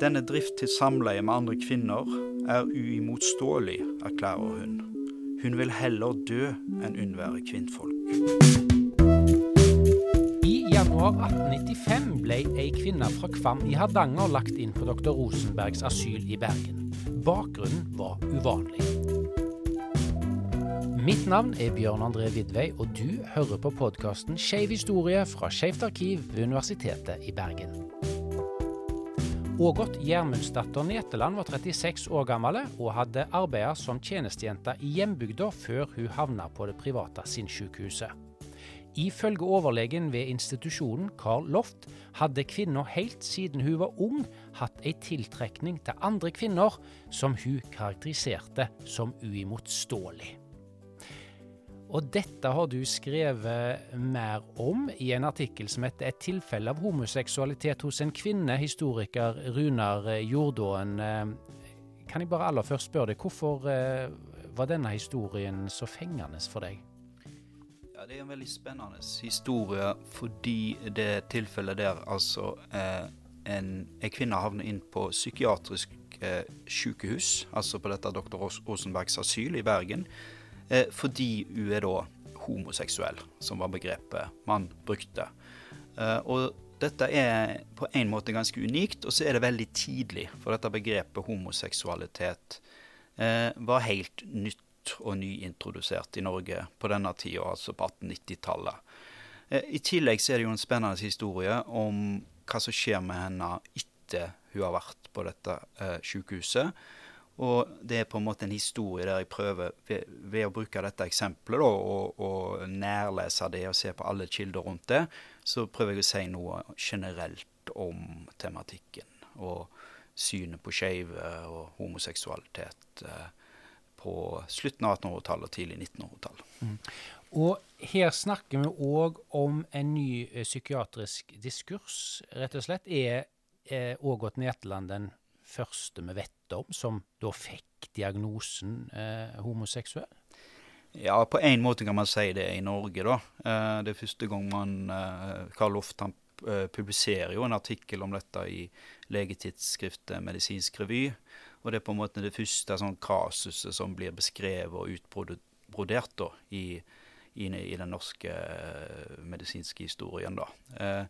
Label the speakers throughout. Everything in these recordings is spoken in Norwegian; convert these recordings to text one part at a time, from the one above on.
Speaker 1: Denne drift til samleie med andre kvinner er uimotståelig, erklærer hun. Hun vil heller dø enn unnvære kvinnfolk.
Speaker 2: I januar 1895 ble ei kvinne fra Kvam i Hardanger lagt inn på dr. Rosenbergs asyl i Bergen. Bakgrunnen var uvanlig. Mitt navn er Bjørn André Vidvei, og du hører på podkasten Skeiv historie fra Skeivt arkiv ved Universitetet i Bergen. Ågot Gjermundsdatter Neteland var 36 år gammel og hadde arbeidet som tjenestejente i hjembygda før hun havna på det private sinnssykehuset. Ifølge overlegen ved institusjonen, Carl Loft, hadde kvinna helt siden hun var ung hatt ei tiltrekning til andre kvinner som hun karakteriserte som uimotståelig. Og dette har du skrevet mer om i en artikkel som heter 'Et tilfelle av homoseksualitet hos en kvinne', historiker Runar Jordåen. Kan jeg bare aller først spørre deg, hvorfor var denne historien så fengende for deg?
Speaker 1: Ja, Det er en veldig spennende historie fordi det tilfellet der altså eh, en, en, kvinne havner inn på psykiatrisk eh, sykehus, altså på dette dr. Rosenbergs asyl i Bergen Eh, fordi hun er da homoseksuell, som var begrepet man brukte. Eh, og dette er på en måte ganske unikt, og så er det veldig tidlig. For dette begrepet homoseksualitet eh, var helt nytt og nyintrodusert i Norge på denne tida, altså på 1890-tallet. I tillegg er det jo en spennende historie om hva som skjer med henne etter hun har vært på dette eh, sykehuset. Og det er på en måte en historie der jeg prøver, ved, ved å bruke dette eksempelet da, og, og, nærlese det og se på alle kilder rundt det, så prøver jeg å si noe generelt om tematikken. Og synet på skeive og homoseksualitet eh, på slutten av 1800-tallet og tidlig 1900-tall. Mm.
Speaker 2: Og her snakker vi òg om en ny eh, psykiatrisk diskurs, rett og slett. Er eh, Ågot Netland den første vi vet om som da fikk diagnosen eh, homoseksuell?
Speaker 1: Ja, på en måte kan man si det i Norge, da. Eh, det er første gang man eh, Karl Loft han eh, publiserer jo en artikkel om dette i legetidsskriftet Medisinsk revy. Og det er på en måte det første sånn kasuset som blir beskrevet og utbrodert da, i, i, i, den norske eh, medisinske historien. da. Eh,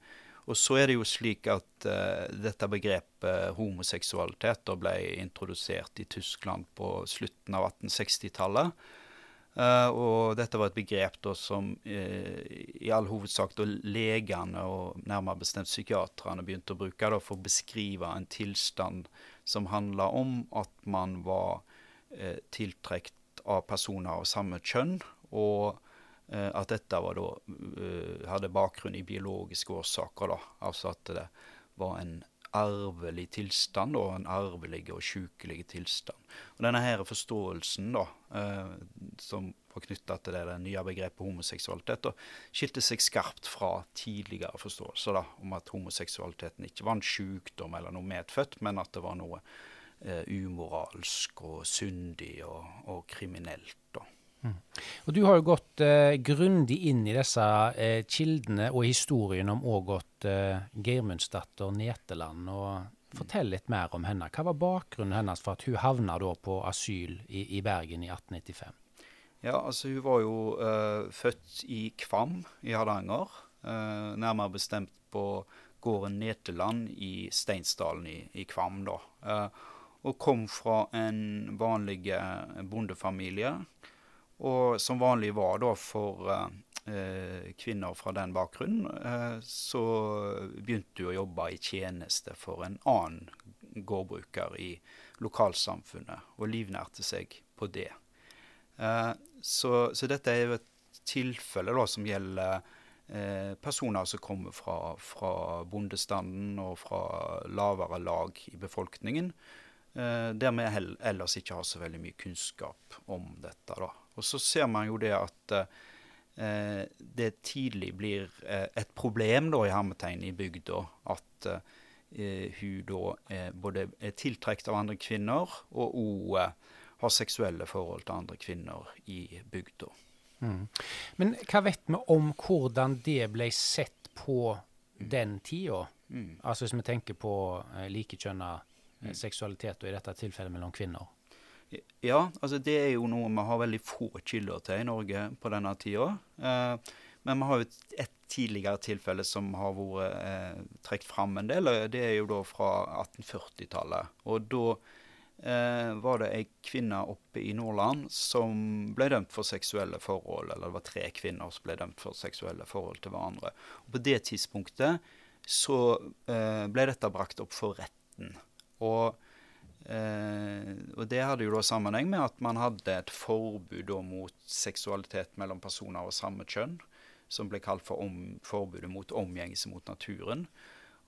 Speaker 1: og så er det jo slik at uh, dette begrepet homoseksualitet da ble introdusert i Tyskland på slutten av 1860-tallet. Uh, eh, og dette var et begrep da som uh, i all hovedsak da legene, og nærmere bestemt psykiaterne, begynte å bruke da, for å beskrive en tilstand som handla om at man var tiltrukket av personer av samme kjønn. og Eh, at dette da, eh, hadde bakgrunn i biologiske årsaker. Da. Altså at det var en arvelig tilstand, og en arvelig og sykelig tilstand. Og denne her forståelsen da, eh, som var knytta til det, det nye begrepet homoseksualitet, skilte seg skarpt fra tidligere forståelser da, om at homoseksualiteten ikke var en sykdom eller noe medfødt, men at det var noe eh, umoralsk og syndig og, og kriminelt. da.
Speaker 2: Mm. Og Du har jo gått eh, grundig inn i disse eh, kildene og historien om Ågot eh, Geirmundsdatter Neteland. og Fortell litt mer om henne. Hva var bakgrunnen hennes for at hun havna på asyl i, i, Bergen i 1895?
Speaker 1: Ja, altså Hun var jo eh, født i Kvam i Hardanger. Uh, nærmere bestemt på gården Neteland i Steinsdalen i, i Kvam. da. Uh, og kom fra en vanlig bondefamilie. Og som vanlig var da for eh, kvinner fra den bakgrunnen, eh, så begynte hun å jobbe i tjeneste for en annen gårdbruker i lokalsamfunnet, og livnærte seg på det. Eh, så, så, dette er jo et tilfelle da, som gjelder eh, personer som kommer fra, fra, bondestanden og fra lavere lag i befolkningen, eh, der vi ellers ikke har så veldig mye kunnskap om dette. da. Og så ser man jo det at eh, det tidlig blir eh, et problem da i hermetegn i bygda at eh, hun da både er tiltrukket av andre kvinner, og òg har seksuelle forhold til andre kvinner i bygda.
Speaker 2: Mm. Men hva vet vi om hvordan det ble sett på den tida? Mm. Altså hvis vi tenker på eh, likekjønna mm. seksualitet, og i dette tilfellet mellom kvinner.
Speaker 1: Ja, altså det er jo noe vi har veldig få kilder til i Norge på denne tida. Eh, men vi har jo et, tidligere tilfelle som har vært eh, trukket fram en del. og Det er jo da fra 1840-tallet. Og da eh, var det ei kvinne oppe i Nordland som ble dømt for seksuelle forhold. Eller det var tre kvinner som ble dømt for seksuelle forhold til hverandre. Og på det tidspunktet så eh, ble dette brakt opp for retten. Og Eh, og det hadde jo da sammenheng med at man hadde et forbud mot seksualitet mellom personer av samme kjønn, som ble kalt for om, forbudet mot omgjengelse mot naturen.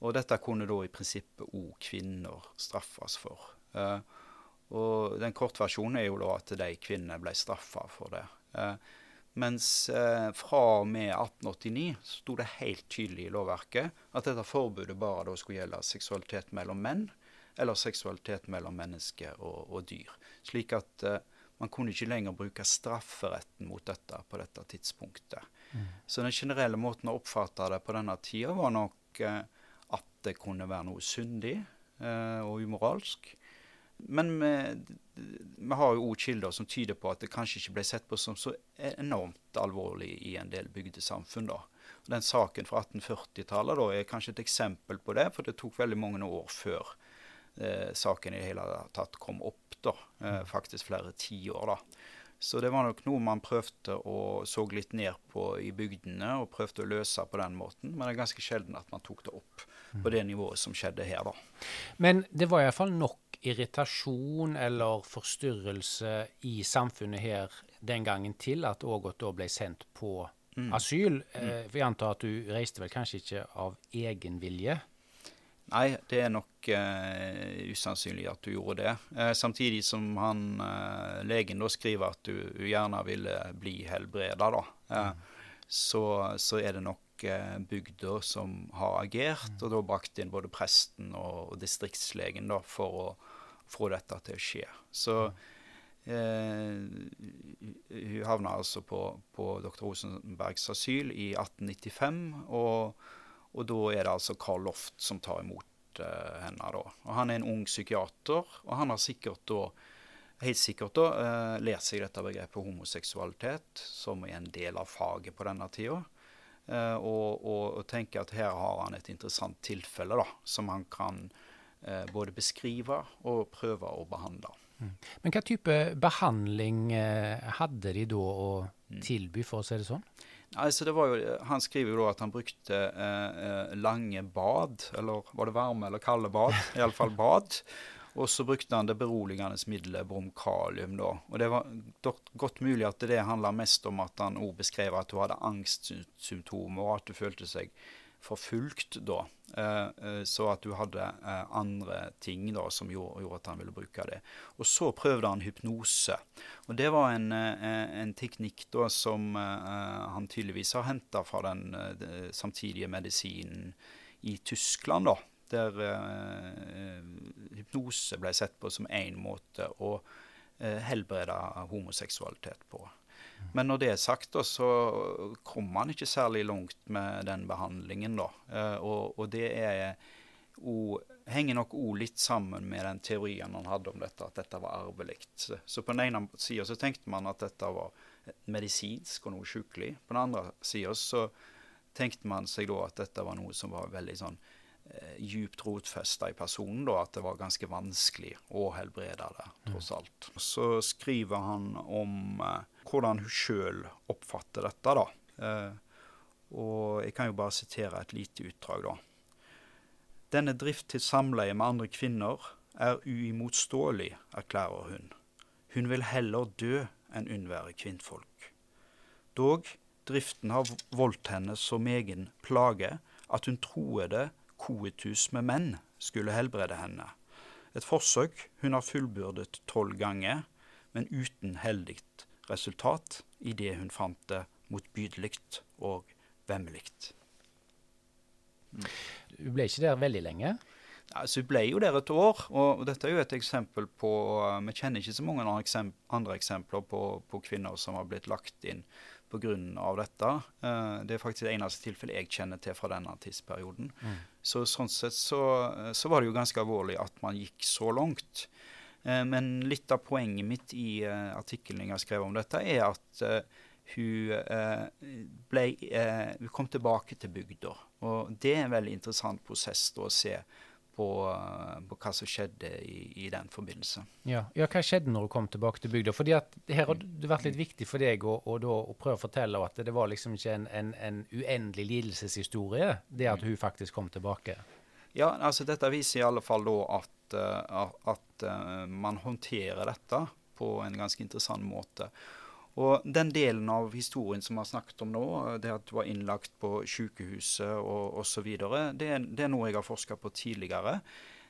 Speaker 1: Og dette kunne da i prinsippet òg kvinner straffes for. Eh, og den kortversjonen er jo da at de kvinnene ble straffa for det. Eh, mens eh, fra og med 1889 sto det helt tydelig i lovverket at dette forbudet bare da skulle gjelde seksualitet mellom menn eller seksualitet mellom menneske og, og dyr. Slik at uh, man kunne ikke lenger bruke strafferetten mot dette på dette tidspunktet. Mm. Så den generelle måten å oppfatte det på denne tida var nok uh, at det kunne være noe syndig uh, og umoralsk. Men vi, vi har jo òg kilder som tyder på at det kanskje ikke ble sett på som så enormt alvorlig i en del bygdesamfunn. da. Den saken fra 1840-tallet er kanskje et eksempel på det, for det tok veldig mange år før saken i det hele tatt kom opp. da, eh, mm. Faktisk flere tiår. da. Så det var nok noe man prøvde å så litt ned på i bygdene, og prøvde å løse på den måten. Men det er ganske sjelden at man tok det opp på det nivået som skjedde her, da.
Speaker 2: Men det var iallfall nok irritasjon eller forstyrrelse i samfunnet her den gangen til at Ågot da ble sendt på mm. asyl. Mm. Eh, for jeg antar at du reiste vel kanskje ikke av egen vilje?
Speaker 1: Nei, det er nok uh, usannsynlig at du gjorde det. Uh, samtidig som han, uh, legen da skriver at du, du gjerne ville bli helbreda, da. Mm. Så, så, er det nok bygda som har agert, mm. og da brakt inn både presten og, og distriktslegen da, for å få dette til å skje. Så mm. hun havna altså på, på dr. Rosenbergs asyl i 1895. og og da er det altså Carl Loft som tar imot uh, henne. da. Og Han er en ung psykiater, og han har sikkert da, helt sikkert da, uh, lært seg dette begrepet homoseksualitet, som er en del av faget på denne tida. Uh, og, og, og, tenker at her har han et interessant tilfelle da, som han kan uh, både beskrive og prøve å behandle.
Speaker 2: Mm. Men hva type behandling hadde de da å mm. tilby, for å si det sånn?
Speaker 1: Altså jo, han skriver jo da at han brukte eh, eh, lange bad, eller var det varme eller kalde bad? Iallfall bad. Og så brukte han det beroligende middelet bromkalium. da. Og Det var godt mulig at det handla mest om at han òg beskrev at hun hadde angstsymptomer, og at hun følte seg forfulgt da. Eh, eh, så at du hadde eh, andre ting da som gjorde, at han ville bruke det. Og så prøvde han hypnose. Og det var en, en teknikk da som han tydeligvis har henta fra den samtidige medisinen i Tyskland, da. Der hypnose ble sett på som én måte å helbrede homoseksualitet på. Men når det er sagt, da, så kommer man ikke særlig langt med den behandlingen. da. Eh, og, og det er, og, henger nok òg litt sammen med den teorien han hadde om dette, at dette var arvelig. Så, på den ene sida tenkte man at dette var medisinsk og noe sjukelig. På den andre sida så tenkte man seg da at dette var noe som var veldig sånn eh, djupt rotfesta i personen, da, at det var ganske vanskelig å helbrede det, tross alt. Så skriver han om eh, hvordan hun sjøl oppfatter dette. da. Eh, og jeg kan jo bare sitere et lite utdrag, da. Denne drift til samleie med andre kvinner er uimotståelig, erklærer hun. Hun vil heller dø enn unnvære kvinnfolk. Dog, driften har voldt henne så megen plage at hun troede koetus med menn skulle helbrede henne. Et forsøk hun har fullbyrdet tolv ganger, men uten heldig resultat det hun fant det motbydelig og vemmelig.
Speaker 2: Mm. Du ble ikke der veldig lenge?
Speaker 1: Altså, Hun ble jo der et år, og dette er jo et eksempel på Vi kjenner ikke så mange andre eksempler på, på kvinner som har blitt lagt inn pga. dette. Uh, det er faktisk det eneste tilfellet jeg kjenner til fra denne tidsperioden. Mm. Så sånn sett så, så, var det jo ganske alvorlig at man gikk så langt. Uh, men litt av poenget mitt i uh, artikkelen jeg har skrevet om dette, er at hun, ble, hun kom tilbake til bygda. Og det er en veldig interessant prosess da, å se på, på, hva som skjedde i, i den forbindelse.
Speaker 2: Ja. ja. Hva skjedde når du kom tilbake til bygda? Fordi at Her har det vært litt viktig for deg å, å, å prøve å fortelle at det var liksom ikke en, en, en, uendelig lidelseshistorie, det at hun faktisk kom tilbake?
Speaker 1: Ja, altså dette viser i alle fall da at, at uh, man håndterer dette på en ganske interessant måte. Og den delen av historien som vi har snakket om nå, det at du var innlagt på sykehuset og osv., det, det er noe jeg har forska på tidligere.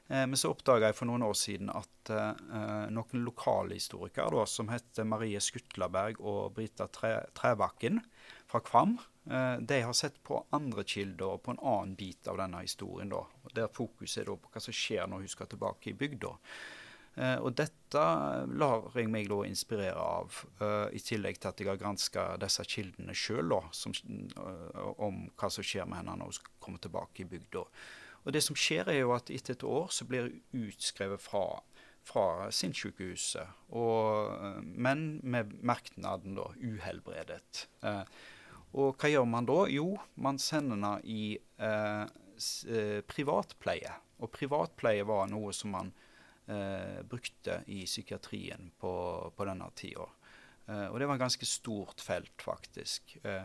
Speaker 1: Eh, men så oppdaga jeg for noen år siden at eh, noen lokale historikere da, som heter Marie Skutlaberg og Brita Tre, Trebakken fra Kvam, eh, de har sett på andre kilder og på en annen bit av denne historien. da, Der fokuset er på hva som skjer når hun skal tilbake i bygda. Uh, og dette lar jeg meg da inspirere av, uh, i tillegg til at jeg har granska disse kildene sjøl om hva som skjer med henne når hun kommer tilbake i bygda. Og det som skjer, er jo at etter et år så blir hun utskrevet fra, fra sinnssykehuset, men med merknaden da 'uhelbredet'. Og hva gjør man da? Jo, man sender henne i privatpleie. Og privatpleie var noe som man eh, brukte i psykiatrien på, på denne tida. Eh, og det var et ganske stort felt, faktisk. Eh,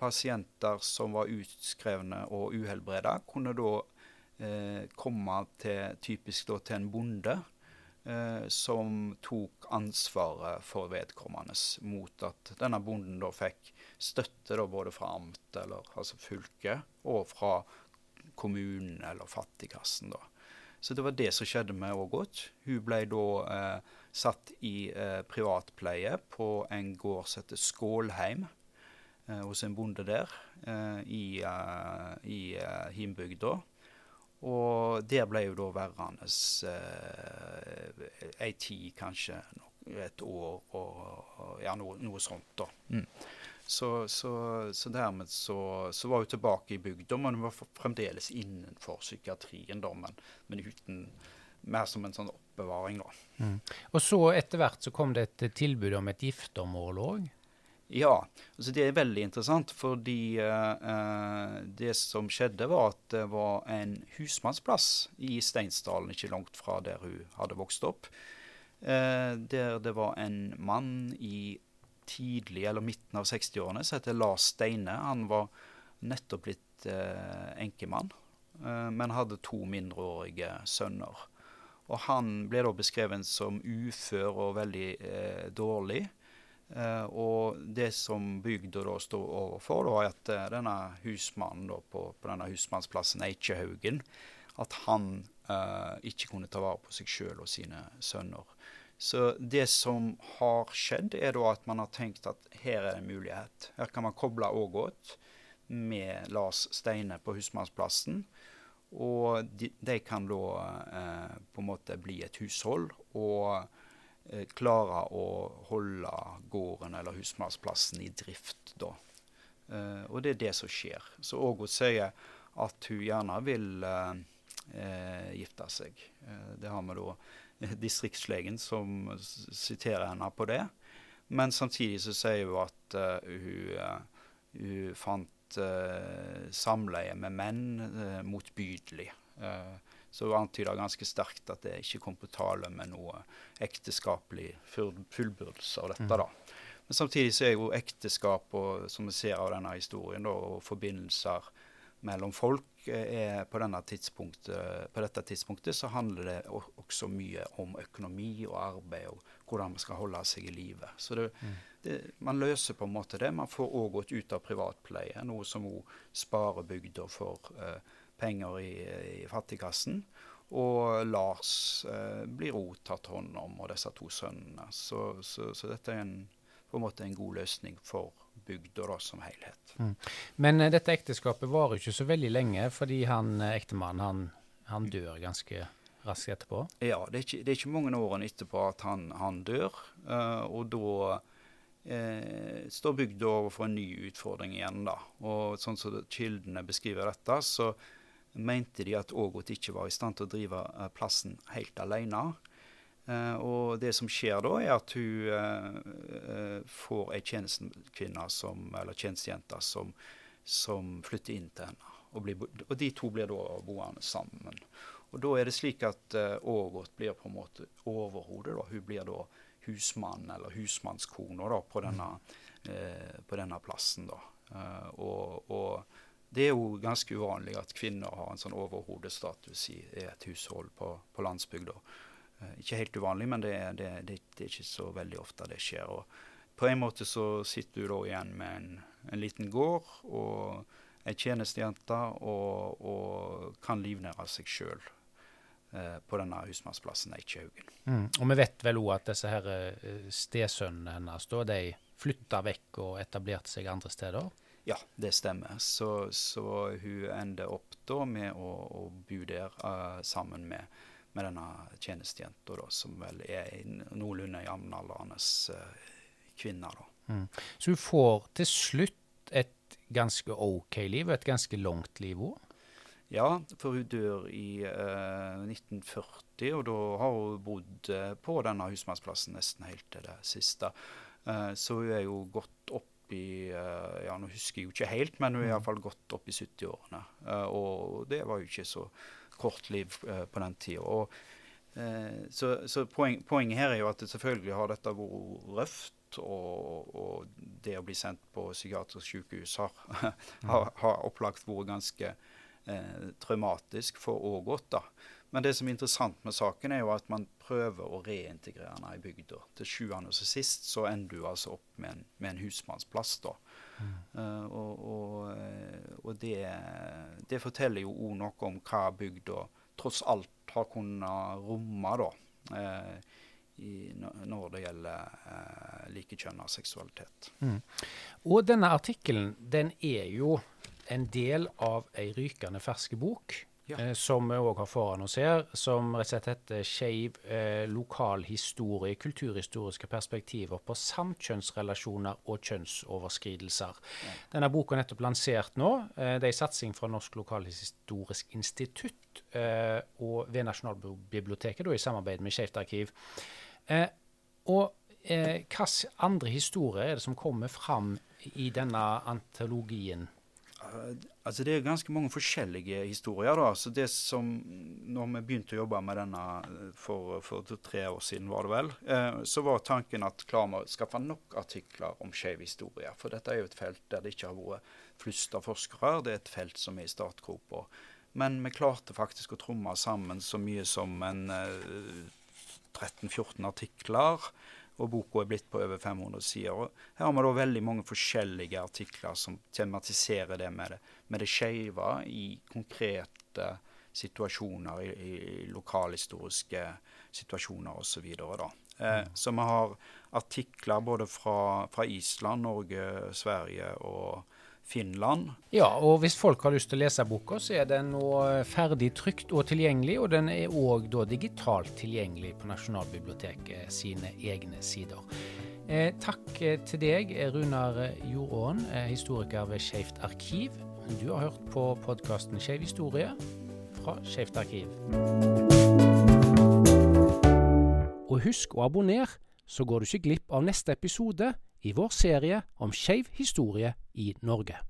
Speaker 1: pasienter som var utskrevne og uhelbreda, kunne da eh, komme til, typisk da, til en bonde. Eh, som tok ansvaret for vedkommende, mot at denne bonden da fikk støtte da både fra amt, eller altså fylket, og fra kommunen eller fattigkassen. da. Så det var det som skjedde med Ågot. Hun ble da eh, satt i eh, privatpleie på en gård som heter Skålheim, eh, hos en bonde der eh, i, uh, i uh, himbygda. Og det ble jo da værende eh, ei tid, kanskje et år, og, ja, noe, noe, sånt. da. Mm. Så, så, så dermed så, så, var hun tilbake i bygda, men hun var fremdeles innenfor psykiatrien, da, men, men, uten mer som en sånn oppbevaring. da.
Speaker 2: Mm. Og så etter hvert så kom det et tilbud om et giftermål òg?
Speaker 1: Ja, altså det er veldig interessant, fordi uh, det som skjedde, var at det var en husmannsplass i Steinsdalen, ikke langt fra der hun hadde vokst opp. Uh, der det var en mann i tidlig eller midten av 60-årene, som heter Lars Steine. Han var nettopp blitt uh, enkemann, men hadde to mindreårige sønner. Og han ble da beskrevet som ufør og veldig dårlig. Eh, og det som bygda da sto overfor, da, er at eh, denne husmannen da, på, på, denne husmannsplassen Eikjehaugen, at han eh, ikke kunne ta vare på seg sjøl og sine sønner. Så det som har skjedd, er da at man har tenkt at her er det en mulighet. Her kan man koble Ågot med Lars Steine på Husmannsplassen. Og de, de kan da på en måte bli et hushold og eh, klare å holde gården eller husmannsplassen i drift, da. Eh, og det er det som skjer. Så Ågot sier at hun gjerne vil eh, eh, gifte seg. Eh, det har vi da distriktslegen som siterer henne på det. Men samtidig så sier hun at uh, hun, uh, hun, fant uh, samleie med menn motbydelig. Så antyder det ganske sterkt at det ikke kom på tale med noe ekteskapelig fullbyrdelse av dette. Mm. da. Men samtidig så er jo ekteskap, og, som vi ser av denne historien, da, og forbindelser mellom folk er på, på, dette tidspunktet så handler det også mye om økonomi og arbeid og hvordan man skal holde seg i live. Så det, mm. det, man løser på en måte det. Man får òg gått ut av privatpleie, noe som òg sparer bygda for uh, penger i, i, fattigkassen. Og Lars eh, blir òg tatt hånd om, og disse to sønnene. Så, så, så dette er en, på en måte en god løsning for bygda da, som helhet. Mm.
Speaker 2: Men eh, dette ekteskapet varer ikke så veldig lenge, fordi han uh, ektemannen han, han, dør ganske raskt etterpå?
Speaker 1: Ja, det er ikke, det er ikke mange årene etterpå at han, han dør. Eh, og da eh, står bygda overfor en ny utfordring igjen. da. Og sånn som kildene beskriver dette, så mente de at Ågot ikke var i stand til å drive eh, plassen helt alene. Eh, og det som skjer da, er at hun eh, får ei tjenestekvinne eller tjenestejente som, som, flytter inn til henne. Og, blir, og, de to blir da boende sammen. Og da er det slik at Ågot blir på en måte overhodet. Hun blir da husmann eller husmannskona da, på, denne, på denne plassen. da. Og, og, det er jo ganske uvanlig at kvinner har en sånn overhodestatus i, i et hushold på, på landsbygda. Uh, ikke helt uvanlig, men det, det, det, det, er ikke så veldig ofte det skjer. Og på en måte så sitter du da igjen med en, en liten gård og ei tjenestejente og, og kan livnære seg sjøl eh, på denne husmannsplassen Eikjehaugen.
Speaker 2: Mm. Og vi vet vel òg at disse her eh, stesønnene hennes da, de flytta vekk og etablerte seg andre steder?
Speaker 1: Ja, det stemmer. Så, så hun ender opp da med å, å bo der uh, sammen med, med denne tjenestejenta, som vel er noenlunde jevnaldrende uh, kvinne.
Speaker 2: Mm. Så hun får til slutt et ganske OK liv, et ganske langt liv òg?
Speaker 1: Ja, for hun dør i uh, eh, 1940, og da har hun bodd uh, på denne husmannsplassen nesten helt til det siste. Uh, så hun er jo gått opp i Ja, nå husker jeg jo ikke helt, men hun er mm. iallfall gått opp i 70-årene. og det var jo ikke så kort liv på den tida. så, så poen, poenget her er jo at selvfølgelig har dette vært røft og, og, det å bli sendt på psykiatrisk sykehus har, har, har, opplagt vært ganske eh, traumatisk for Ågot. Men det som er interessant med saken, er jo at man prøver å reintegrere henne i bygda. Til sjuende og sist så ender du altså opp med en, med en husmannsplass. da. Mm. Uh, og, og, eh, og det, det, forteller jo òg noe om hva bygda tross alt har kunnet romme. da. Uh, i, når det gjelder eh, likekjønna seksualitet. Mm.
Speaker 2: Og denne artikkelen den er jo en del av ei rykende ferske bok. Ja. Eh, som vi òg har foran oss her, som rett og slett heter 'Skeiv eh, lokalhistorie kulturhistoriske perspektiver på samkjønnsrelasjoner og kjønnsoverskridelser'. Ja. Denne boka er nettopp lansert nå. Eh, det er en satsing fra Norsk lokalhistorisk institutt eh, og ved Nasjonalbiblioteket, da, i samarbeid med Skeivt arkiv. Eh, og eh, hvilke andre historier er det som kommer fram i denne antologien?
Speaker 1: Altså Det er ganske mange forskjellige historier. da, så det som, når vi begynte å jobbe med denne eh, for, for tre år siden, var det vel, eh, så var tanken at å skaffe nok artikler om skeiv historie. For dette er jo et felt der det ikke har vært flust av forskere. Det er et felt som er i startgropa. Men vi klarte faktisk å tromme sammen så mye som en eh, 13-14 artikler. Og boka er blitt på over 500 sider. Og her har vi da veldig mange forskjellige artikler som tematiserer det med det, med det skeive i konkrete situasjoner, i, i lokalhistoriske situasjoner osv. Så, eh, mm. så vi har artikler både fra, fra Island, Norge, Sverige og Finland.
Speaker 2: Ja, og hvis folk har lyst til å lese boka, så er den nå ferdig trykt og tilgjengelig. Og den er òg digitalt tilgjengelig på Nasjonalbiblioteket sine egne sider. Eh, takk til deg, Runar Joråen, eh, historiker ved Skeivt arkiv. Du har hørt på podkasten Skeiv historie fra Skeivt arkiv. Og husk å abonnere, så går du ikke glipp av neste episode i vår serie om skeiv historie i Norge.